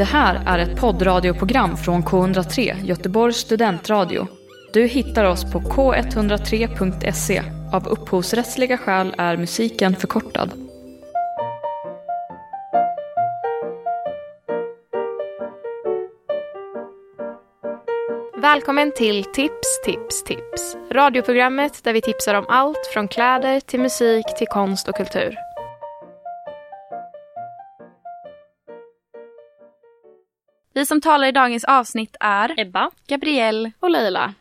Det här är ett poddradioprogram från K103, Göteborgs studentradio. Du hittar oss på k103.se. Av upphovsrättsliga skäl är musiken förkortad. Välkommen till Tips, tips, tips. Radioprogrammet där vi tipsar om allt från kläder till musik till konst och kultur. Vi som talar i dagens avsnitt är Ebba. Gabrielle Och Leila.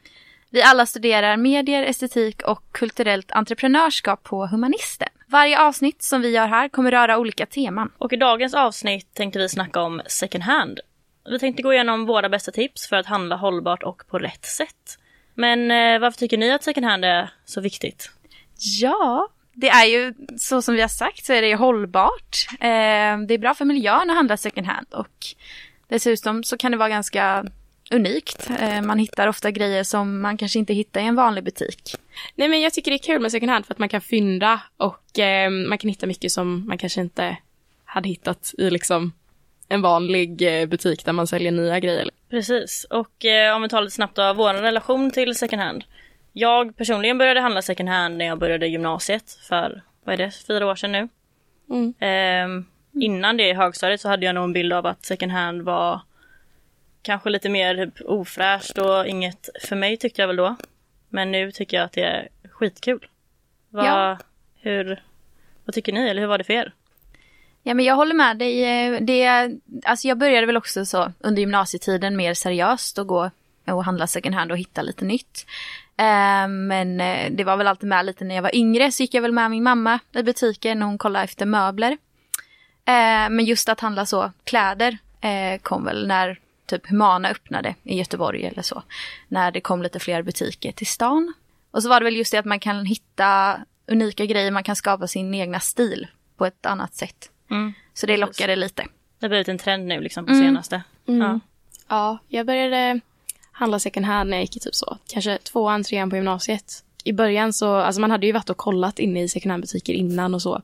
Vi alla studerar medier, estetik och kulturellt entreprenörskap på Humanisten. Varje avsnitt som vi gör här kommer röra olika teman. Och i dagens avsnitt tänkte vi snacka om second hand. Vi tänkte gå igenom våra bästa tips för att handla hållbart och på rätt sätt. Men eh, varför tycker ni att second hand är så viktigt? Ja, det är ju så som vi har sagt så är det hållbart. Eh, det är bra för miljön att handla second hand och dessutom så kan det vara ganska unikt. Eh, man hittar ofta grejer som man kanske inte hittar i en vanlig butik. Nej men jag tycker det är kul med second hand för att man kan fynda och eh, man kan hitta mycket som man kanske inte hade hittat i liksom en vanlig eh, butik där man säljer nya grejer. Precis, och eh, om vi tar lite snabbt av vår relation till second hand. Jag personligen började handla second hand när jag började gymnasiet för, vad är det, fyra år sedan nu. Mm. Eh, innan det i högstadiet så hade jag nog en bild av att second hand var kanske lite mer ofräscht och inget för mig tyckte jag väl då. Men nu tycker jag att det är skitkul. Vad, Ja. hur, vad tycker ni eller hur var det för er? Ja men jag håller med dig. Det, alltså jag började väl också så under gymnasietiden mer seriöst och gå och handla second hand och hitta lite nytt. Eh, Men eh, det var väl alltid med lite när jag var yngre så gick jag väl med min mamma i butiken när hon kollade efter möbler. Eh, Men just att handla så kläder eh, kom väl när typ Humana öppnade i Göteborg eller så. När det kom lite fler butiker till stan. Och så var det väl just det att man kan hitta unika grejer, man kan skapa sin egna stil på ett annat sätt. Mm. Så det lockade lite. Det har blivit en trend nu liksom på Mm. senaste. Ja. Ja, jag började handla second hand när jag gick i typ så, kanske tvåan, trean på gymnasiet. I början så, alltså man hade ju varit och kollat inne i second hand butiker innan och så.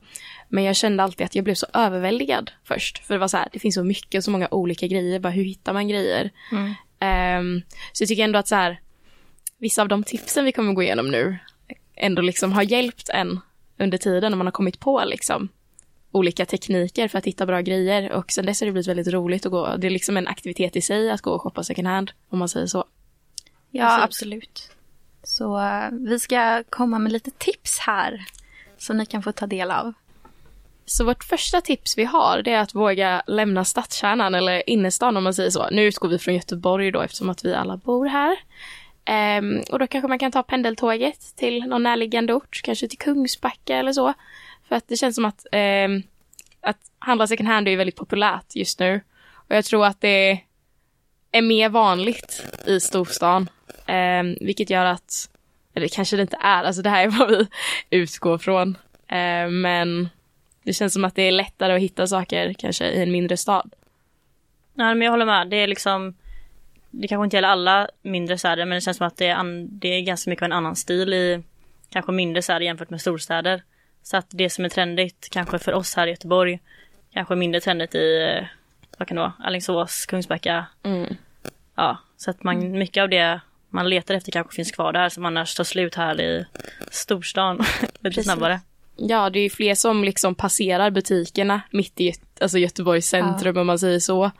Men jag kände alltid att jag blev så överväldigad först. För det var så här, det finns så mycket och så många olika grejer, bara hur hittar man grejer? Mm. Ehm, så jag tycker ändå att så här, vissa av de tipsen vi kommer gå igenom nu ändå liksom har hjälpt en under tiden när man har kommit på liksom olika tekniker för att hitta bra grejer och sen dess har det blivit väldigt roligt att gå. Det är liksom en aktivitet i sig att gå och shoppa second hand om man säger så. Ja, Precis. absolut. Så eh, vi ska komma med lite tips här som ni kan få ta del av. Så vårt första tips vi har det är att våga lämna stadskärnan eller innerstan om man säger så. Nu utgår vi från Göteborg då eftersom att vi alla bor här. Um, och då kanske man kan ta pendeltåget till någon närliggande ort, kanske till Kungsbacka eller så. För att det känns som att, um, att handla second hand är väldigt populärt just nu. Och jag tror att det är mer vanligt i storstan. Ehm, vilket gör att, eller kanske det inte är, alltså det här är vad vi utgår från. Ehm, men det känns som att det är lättare att hitta saker kanske i en mindre stad. Ja, men jag håller med. Det är liksom Det kanske inte gäller alla mindre städer men det känns som att det är, an, det är ganska mycket av en annan stil i kanske mindre städer jämfört med storstäder. Så att det som är trendigt kanske för oss här i Göteborg kanske är mindre trendigt i eh, vad kan det vara, Alingsås, Kungsbacka. Mm. Ja, så att man, mycket av det man letar efter kanske finns kvar där som annars tar slut här i storstan lite Precis. snabbare. Ja, det är ju fler som liksom passerar butikerna mitt i Gö- alltså Göteborgs centrum om man säger så.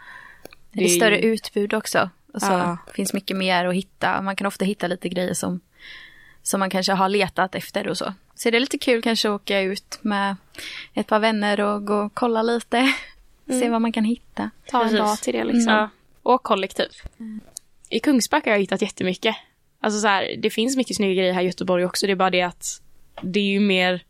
Det är ju- större utbud också. Och så Ja. finns mycket mer att hitta. Man kan ofta hitta lite grejer som, som man kanske har letat efter och så. Så det är lite kul kanske att åka ut med ett par vänner och gå och kolla lite. Se vad man kan hitta. Ta en Precis. dag till det liksom. Ja. Och kollektiv. I Kungsbacka har jag hittat jättemycket. Alltså så här, det finns mycket snygga grejer här i Göteborg också. Det är bara det att det är ju mer,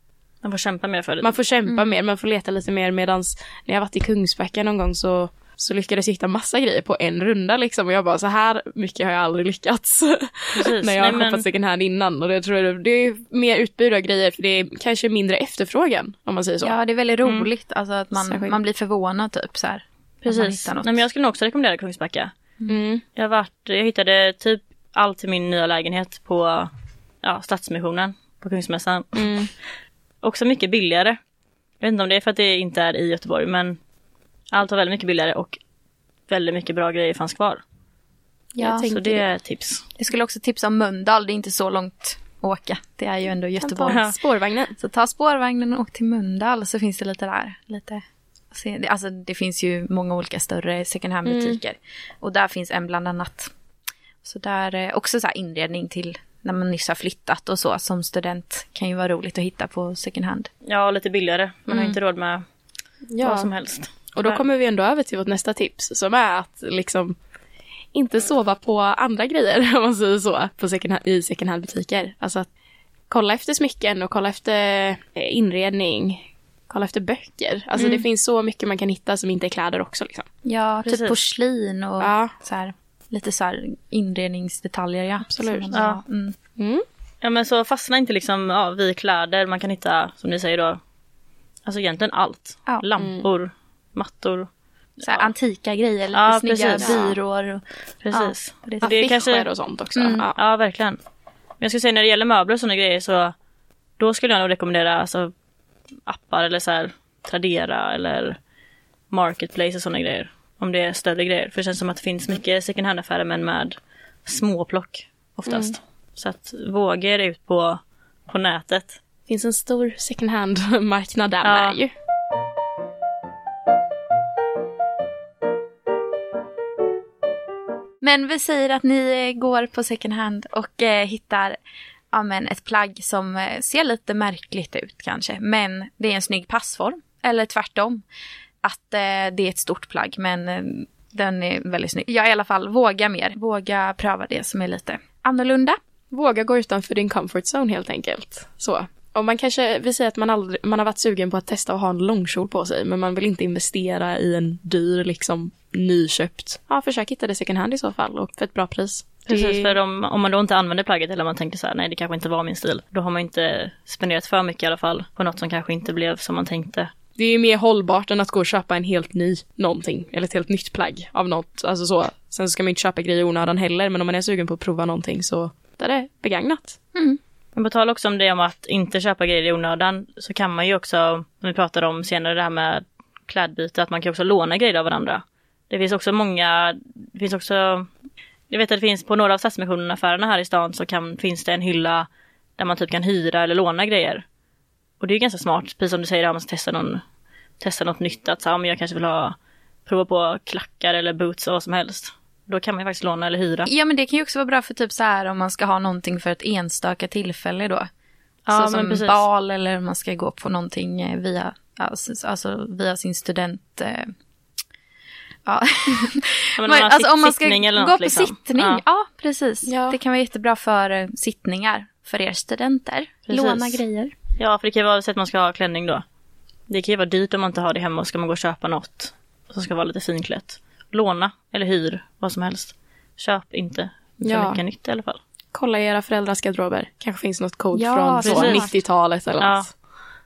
Man får kämpa mer för det. man får kämpa mer, man får leta lite mer medans när jag varit i Kungsbacka någon gång så så lyckades jag hitta massa grejer på en runda liksom och jag bara så här mycket har jag aldrig lyckats. När jag har men- shoppat second hand innan och det tror jag det är mer utbud av grejer för det är kanske mindre efterfrågan om man säger så. Ja, det är väldigt roligt. Alltså att man, Särskilt. man blir förvånad typ så här. att man Precis. hittar något. Nej, men jag skulle nog också rekommendera Kungsbacka. Mm. Jag, varit, jag hittade typ allt till min nya lägenhet på ja, Stadsmissionen på Kungsmässan. Mm. Också mycket billigare. Jag vet inte om det är för att det inte är i Göteborg men allt var väldigt mycket billigare och väldigt mycket bra grejer fanns kvar. Ja, Så det är tips. Jag skulle också tipsa om Mölndal, det är inte så långt att åka. Det är ju ändå Göteborg. Ja. Spårvagnen. Så ta spårvagnen och åk till Mölndal så finns det lite där. Lite, alltså det finns ju många olika större second hand butiker. Och där finns en bland annat. Så där eh, också så här inredning till när man nyss har flyttat och så som student kan ju vara roligt att hitta på second hand. Ja, lite billigare. Man har Mm. inte råd med vad Ja, som helst. och då kommer vi ändå över till vårt nästa tips som är att liksom inte sova på andra grejer om man säger så på second hand, i second hand butiker. Alltså att kolla efter smycken och kolla efter eh, inredning. Kolla efter böcker. Alltså det finns så mycket man kan hitta som inte är kläder också liksom. Ja, Precis. typ porslin och Ja. så här, lite så här inredningsdetaljer. Ja. Absolut. Ja. Mm. Mm. Ja men så fastna inte liksom ja, vid kläder. Man kan hitta, som ni säger då, alltså egentligen allt. Ja. Lampor, mattor. Så här, Antika grejer, lite Ja, snygga precis. byråer. Och, Precis. Ja, det- Och det är kanske, och sånt också. Mm. Ja. ja verkligen. Men jag skulle säga när det gäller möbler och sådana grejer så då skulle jag nog rekommendera alltså, appar eller så här Tradera eller Marketplace och sådana grejer. Om det är större grejer. För det känns som att det finns mycket second hand-affärer men med småplock oftast. Så att våga er ut på, på nätet. finns en stor second hand-marknad där Ja. med ju. Men vi säger att ni går på second hand och eh, hittar ja, men ett plagg som eh, ser lite märkligt ut kanske. Men det är en snygg passform. Eller tvärtom. Att eh, det är ett stort plagg men eh, den är väldigt snygg. Jag i alla fall våga mer. Våga pröva det som är lite annorlunda. Våga gå utanför din comfort zone helt enkelt. Så. Om man kanske, vi säger att man, aldrig, man har varit sugen på att testa att ha en långkjol på sig, men man vill inte investera i en dyr, liksom nyköpt. Ja, försök hitta det second hand i så fall och för ett bra pris. Precis, för om, om man då inte använder plagget eller man tänker så här, nej det kanske inte var min stil. Då har man inte spenderat för mycket i alla fall på något som kanske inte blev som man tänkte. Det är ju mer hållbart än att gå och köpa en helt ny någonting, eller ett helt nytt plagg av något. Alltså så. Sen ska man inte köpa grejer i onödan heller, men om man är sugen på att prova någonting så där är det begagnat. Men på tal också om det om att inte köpa grejer i onödan så kan man ju också, som vi pratade om senare det här med klädbyte, att man kan också låna grejer av varandra. Det finns också många, det finns också, jag vet att det finns på några av Stadsmissionen-affärerna här i stan så kan, finns det en hylla där man typ kan hyra eller låna grejer. Och det är ganska smart, precis som du säger, om man ska testa, någon, testa något nytt, att så, ja, men jag kanske vill ha, prova på klackar eller boots och vad som helst. Då kan man ju faktiskt låna eller hyra. Ja men det kan ju också vara bra för typ så här om man ska ha någonting för ett enstaka tillfälle då. Ja, så som precis. bal eller om man ska gå på någonting eh, via, alltså, alltså via sin student... Ja. Men har alltså om man ska sittning eller gå något, på liksom. sittning, ja, Ja. precis. Ja. Det kan vara jättebra för eh, sittningar för er studenter. Precis. Låna grejer. Ja, för det kan ju vara så att man ska ha klänning då. Det kan ju vara dyrt om man inte har det hemma och ska man gå och köpa något som ska vara lite finklätt. Låna eller hyr, vad som helst. Köp inte för Ja. mycket nytt i alla fall. Kolla i era föräldrars garderober. Kanske finns något code Ja, från så, precis. 90-talet eller Ja. något.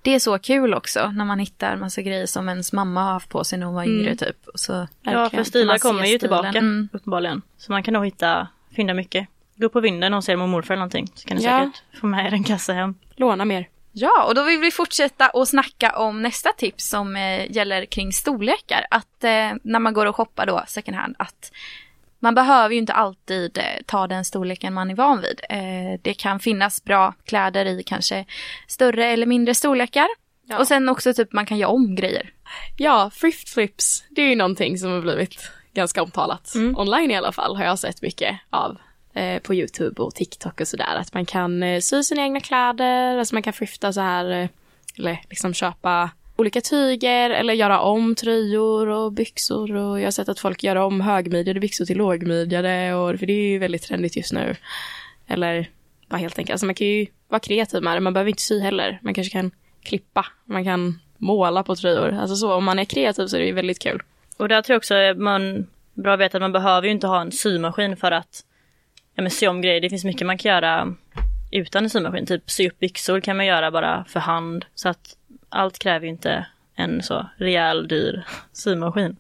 Det är så kul också när man hittar massa grejer som ens mamma har haft på sig när hon var yngre typ. Och så, Ja, för stilar kommer ju tillbaka Mm. uppenbarligen. Så man kan nog hitta, fynda mycket. Gå på vinden och se mormor morfar eller någonting. Så kan ni Ja. säkert få med er en kasse hem. Låna mer. Ja, och då vill vi fortsätta och snacka om nästa tips som eh, gäller kring storlekar. Att eh, när man går och shoppar då second hand, att man behöver ju inte alltid eh, ta den storleken man är van vid. Eh, det kan finnas bra kläder i kanske större eller mindre storlekar. Ja. Och sen också typ man kan göra om grejer. Ja, thrift flips, det är ju någonting som har blivit ganska omtalat. Online i alla fall har jag sett mycket av eh, på YouTube och TikTok och sådär. Att man kan sy sina egna kläder, alltså man kan thrifta så här, eller liksom köpa olika tyger eller göra om tröjor och byxor och jag har sett att folk gör om högmidjade byxor till lågmidjade och för det är ju väldigt trendigt just nu. Eller bara helt enkelt, alltså man kan ju vara kreativ med det, man behöver inte sy heller. Man kanske kan klippa, man kan måla på tröjor. Alltså så, om man är kreativ så är det ju väldigt kul. Och där tror jag också att man, bra att veta att man behöver ju inte ha en symaskin för att ja, men sy om grejer. Det finns mycket man kan göra utan en symaskin. Typ sy upp byxor kan man göra bara för hand. Så att allt kräver ju inte en så rejäl dyr symaskin.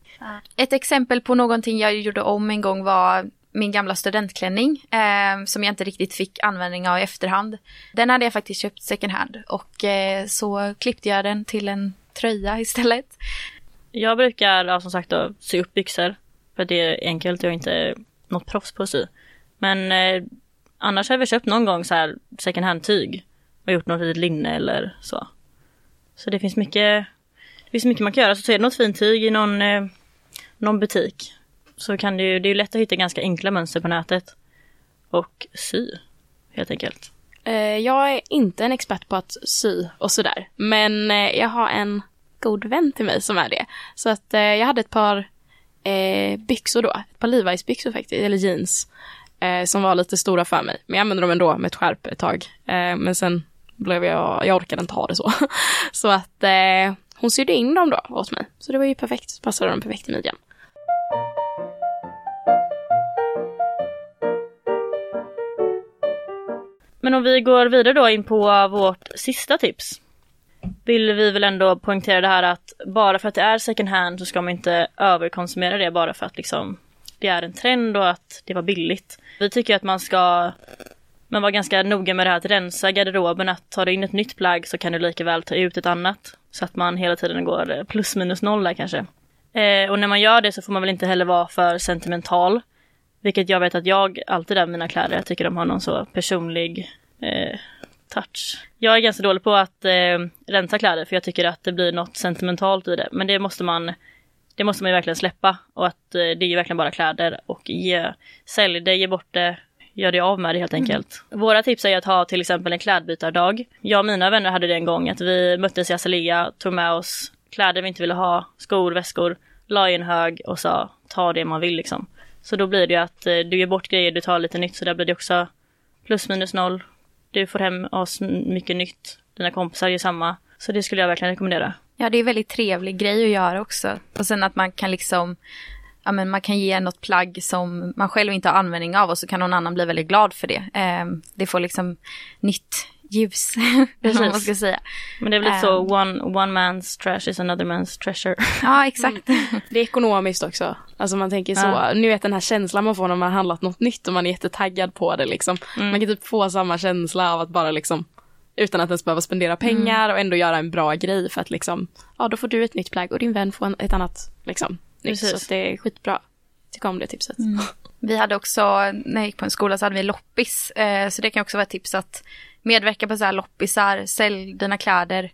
Ett exempel på någonting jag gjorde om en gång var min gamla studentklänning eh, som jag inte riktigt fick användning av i efterhand. Den hade jag faktiskt köpt second hand och eh, så klippte jag den till en tröja istället. Jag brukar ja, som sagt då, sy upp byxor. För det är enkelt, jag är inte något proffs på att sy. Men eh, annars har väl köpt någon gång så här second hand-tyg och gjort något litet linne eller så. Så det finns mycket, det finns mycket man kan göra. Så ser du något fint tyg i någon, eh, någon butik så kan det ju, det är ju lätt att hitta ganska enkla mönster på nätet. Och sy, helt enkelt. Eh, jag är inte en expert på att sy och sådär. Men eh, jag har en god vän till mig som är det. Så att eh, jag hade ett par eh, byxor då. Ett par Levi's byxor faktiskt, eller jeans. Eh, som var lite stora för mig. Men jag använde dem ändå med ett skärp ett tag. Eh, men sen blev jag, jag orkade inte ha det så. så att eh, hon sydde in dem då åt mig. Så det var ju perfekt, passade dem perfekt i midjan. Men om vi går vidare då in på vårt sista tips. Vill vi väl ändå poängtera det här att bara för att det är second hand så ska man inte överkonsumera det bara för att liksom det är en trend och att det var billigt. Vi tycker att man ska man var ganska noga med det här att rensa garderoben, att tar du in ett nytt plagg så kan du lika väl ta ut ett annat. Så att man hela tiden går eh, plus minus noll där kanske. Eh, och när man gör det så får man väl inte heller vara för sentimental. Vilket jag vet att jag alltid är med mina kläder, jag tycker de har någon så personlig eh, touch. Jag är ganska dålig på att eh, rensa kläder för jag tycker att det blir något sentimentalt i det. Men det måste man det måste man ju verkligen släppa och att eh, det är ju verkligen bara kläder och ge, sälj det, ge bort det, gör det av med det helt enkelt. Mm. Våra tips är att ha till exempel en klädbytardag. Jag och mina vänner hade det en gång att vi möttes i Azalea, tog med oss kläder vi inte ville ha, skor, väskor, la i en hög och sa ta det man vill liksom. Så då blir det ju att eh, du ger bort grejer, du tar lite nytt så där blir det också plus minus noll. Du får hem oss mycket nytt, dina kompisar gör samma. Så det skulle jag verkligen rekommendera. Ja, det är en väldigt trevlig grej att göra också. Och sen att man kan liksom, ja men man kan ge något plagg som man själv inte har användning av och så kan någon annan bli väldigt glad för det. Eh, det får liksom nytt ljus, man ska säga. Men det är väl lite um, så, one, one man's trash is another man's treasure. ja, exakt. Mm. Det är ekonomiskt också. Alltså man tänker så, ja. ni vet den här känslan man får när man har handlat något nytt och man är jättetaggad på det liksom. Mm. Man kan typ få samma känsla av att bara liksom utan att ens behöva spendera pengar mm. och ändå göra en bra grej för att liksom, ja då får du ett nytt plagg och din vän får ett annat liksom. Nytt, så det är skitbra. Tycker om det tipset. Mm. Vi hade också, när jag gick på en skola så hade vi loppis, eh, så det kan också vara ett tips att medverka på så här loppisar, sälj dina kläder.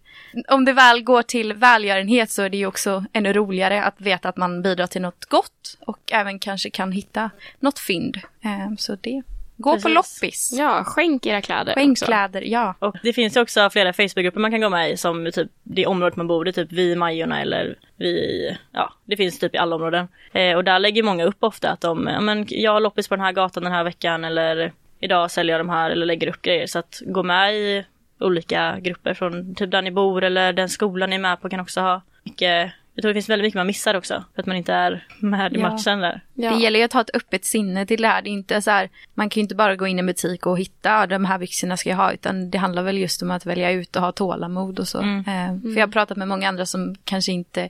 Om det väl går till välgörenhet så är det ju också ännu roligare att veta att man bidrar till något gott och även kanske kan hitta något fynd. Eh, så det Gå Precis. på loppis. Ja, skänk era kläder. Skänk kläder, ja. Och det finns ju också flera Facebookgrupper man kan gå med i som typ det området man bor i, typ vi i Majorna eller vi, ja det finns typ i alla områden. Eh, och där lägger många upp ofta att de, ja men jag har loppis på den här gatan den här veckan eller idag säljer jag de här eller lägger upp grejer. Så att gå med i olika grupper från typ där ni bor eller den skolan ni är med på kan också ha mycket jag tror det finns väldigt mycket man missar också för att man inte är med i ja. matchen där. Ja. Det gäller ju att ha ett öppet sinne till det här. Det är inte så här, man kan ju inte bara gå in i en butik och hitta de här byxorna ska jag ha utan det handlar väl just om att välja ut och ha tålamod och så. Mm. Eh, för jag har pratat med många andra som kanske inte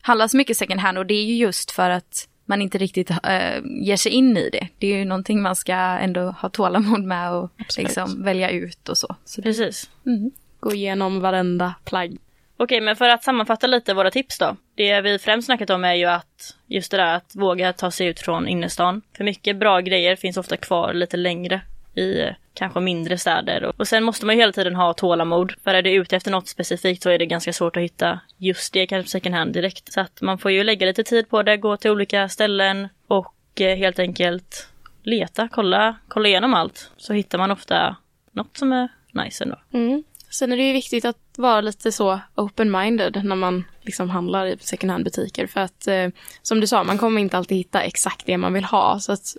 handlar så mycket second hand och det är ju just för att man inte riktigt äh, ger sig in i det. Det är ju någonting man ska ändå ha tålamod med och liksom välja ut och så. så Precis. Mm. Gå igenom varenda plagg. Okej, men för att sammanfatta lite våra tips då. Det vi främst snackat om är ju att just det där att våga ta sig ut från innerstan. För mycket bra grejer finns ofta kvar lite längre i eh, kanske mindre städer. Och sen måste man ju hela tiden ha tålamod. För är du ute efter något specifikt så är det ganska svårt att hitta just det kanske second hand direkt. Så att man får ju lägga lite tid på det, gå till olika ställen och eh, helt enkelt leta, kolla, kolla igenom allt. Så hittar man ofta något som är nice ändå. Mm. Sen är det ju viktigt att vara lite så open-minded när man liksom handlar i second hand-butiker. För att eh, som du sa, man kommer inte alltid hitta exakt det man vill ha. Så att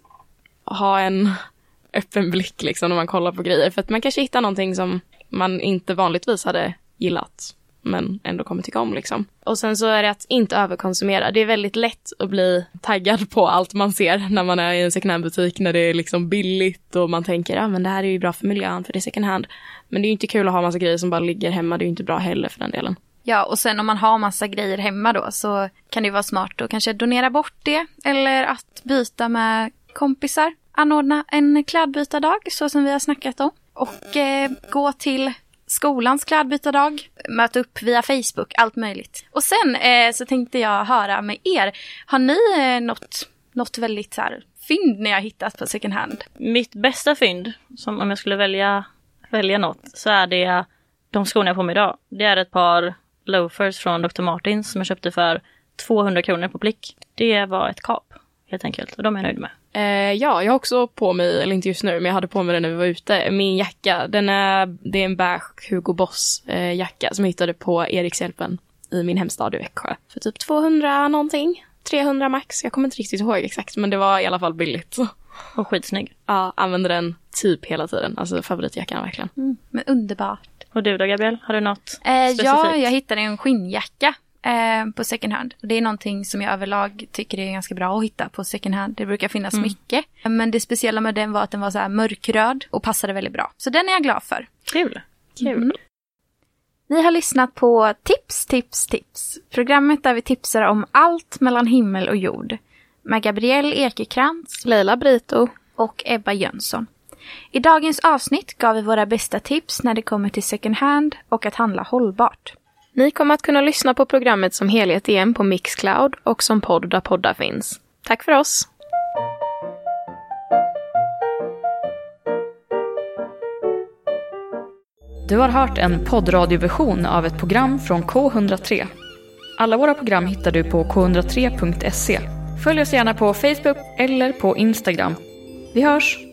ha en öppen blick liksom när man kollar på grejer. För att man kanske hittar någonting som man inte vanligtvis hade gillat men ändå kommer tycka om liksom. Och sen så är det att inte överkonsumera. Det är väldigt lätt att bli taggad på allt man ser när man är i en second hand-butik när det är liksom billigt och man tänker ja men det här är ju bra för miljön för det är second hand. Men det är ju inte kul att ha massa grejer som bara ligger hemma, det är ju inte bra heller för den delen. Ja, och sen om man har massa grejer hemma då så kan det vara smart att kanske donera bort det eller att byta med kompisar. Anordna en klädbytardag så som vi har snackat om. Och eh, gå till skolans klädbytardag, möta upp via Facebook, allt möjligt. Och sen eh, så tänkte jag höra med er, har ni eh, något något väldigt så här, fynd ni har hittat på second hand? Mitt bästa fynd, som om jag skulle välja, välja något, så är det de skorna jag har på mig idag. Det är ett par loafers från Dr. Martins som jag köpte för 200 kronor på Blick. Det var ett kap, helt enkelt. Och de är jag nöjd med. Eh, ja, jag har också på mig, eller inte just nu, men jag hade på mig den när vi var ute. Min jacka, den är, det är en beige Hugo Boss eh, jacka som jag hittade på Erikshjälpen i min hemstad i Växjö. För typ 200 någonting. 300 max, jag kommer inte riktigt ihåg exakt, men det var i alla fall billigt. Och skitsnygg. Ja, använder den typ hela tiden. Alltså favoritjackan verkligen. Mm, men underbart. Och du då Gabriel, har du något Eh, ja, specifikt? jag hittade en skinnjacka eh, på second hand. Det är någonting som jag överlag tycker är ganska bra att hitta på second hand. Det brukar finnas mycket. Men det speciella med den var att den var så här mörkröd och passade väldigt bra. Så den är jag glad för. Kul. Kul. Mm. Ni har lyssnat på Tips, tips, tips. Programmet där vi tipsar om allt mellan himmel och jord. Med Gabrielle Ekekrantz Leila Brito. och Ebba Jönsson. I dagens avsnitt gav vi våra bästa tips när det kommer till second hand och att handla hållbart. Ni kommer att kunna lyssna på programmet som helhet igen på Mixcloud och som podd där poddar finns. Tack för oss! Du har hört en poddradioversion av ett program från K103. Alla våra program hittar du på k103.se. Följ oss gärna på Facebook eller på Instagram. Vi hörs!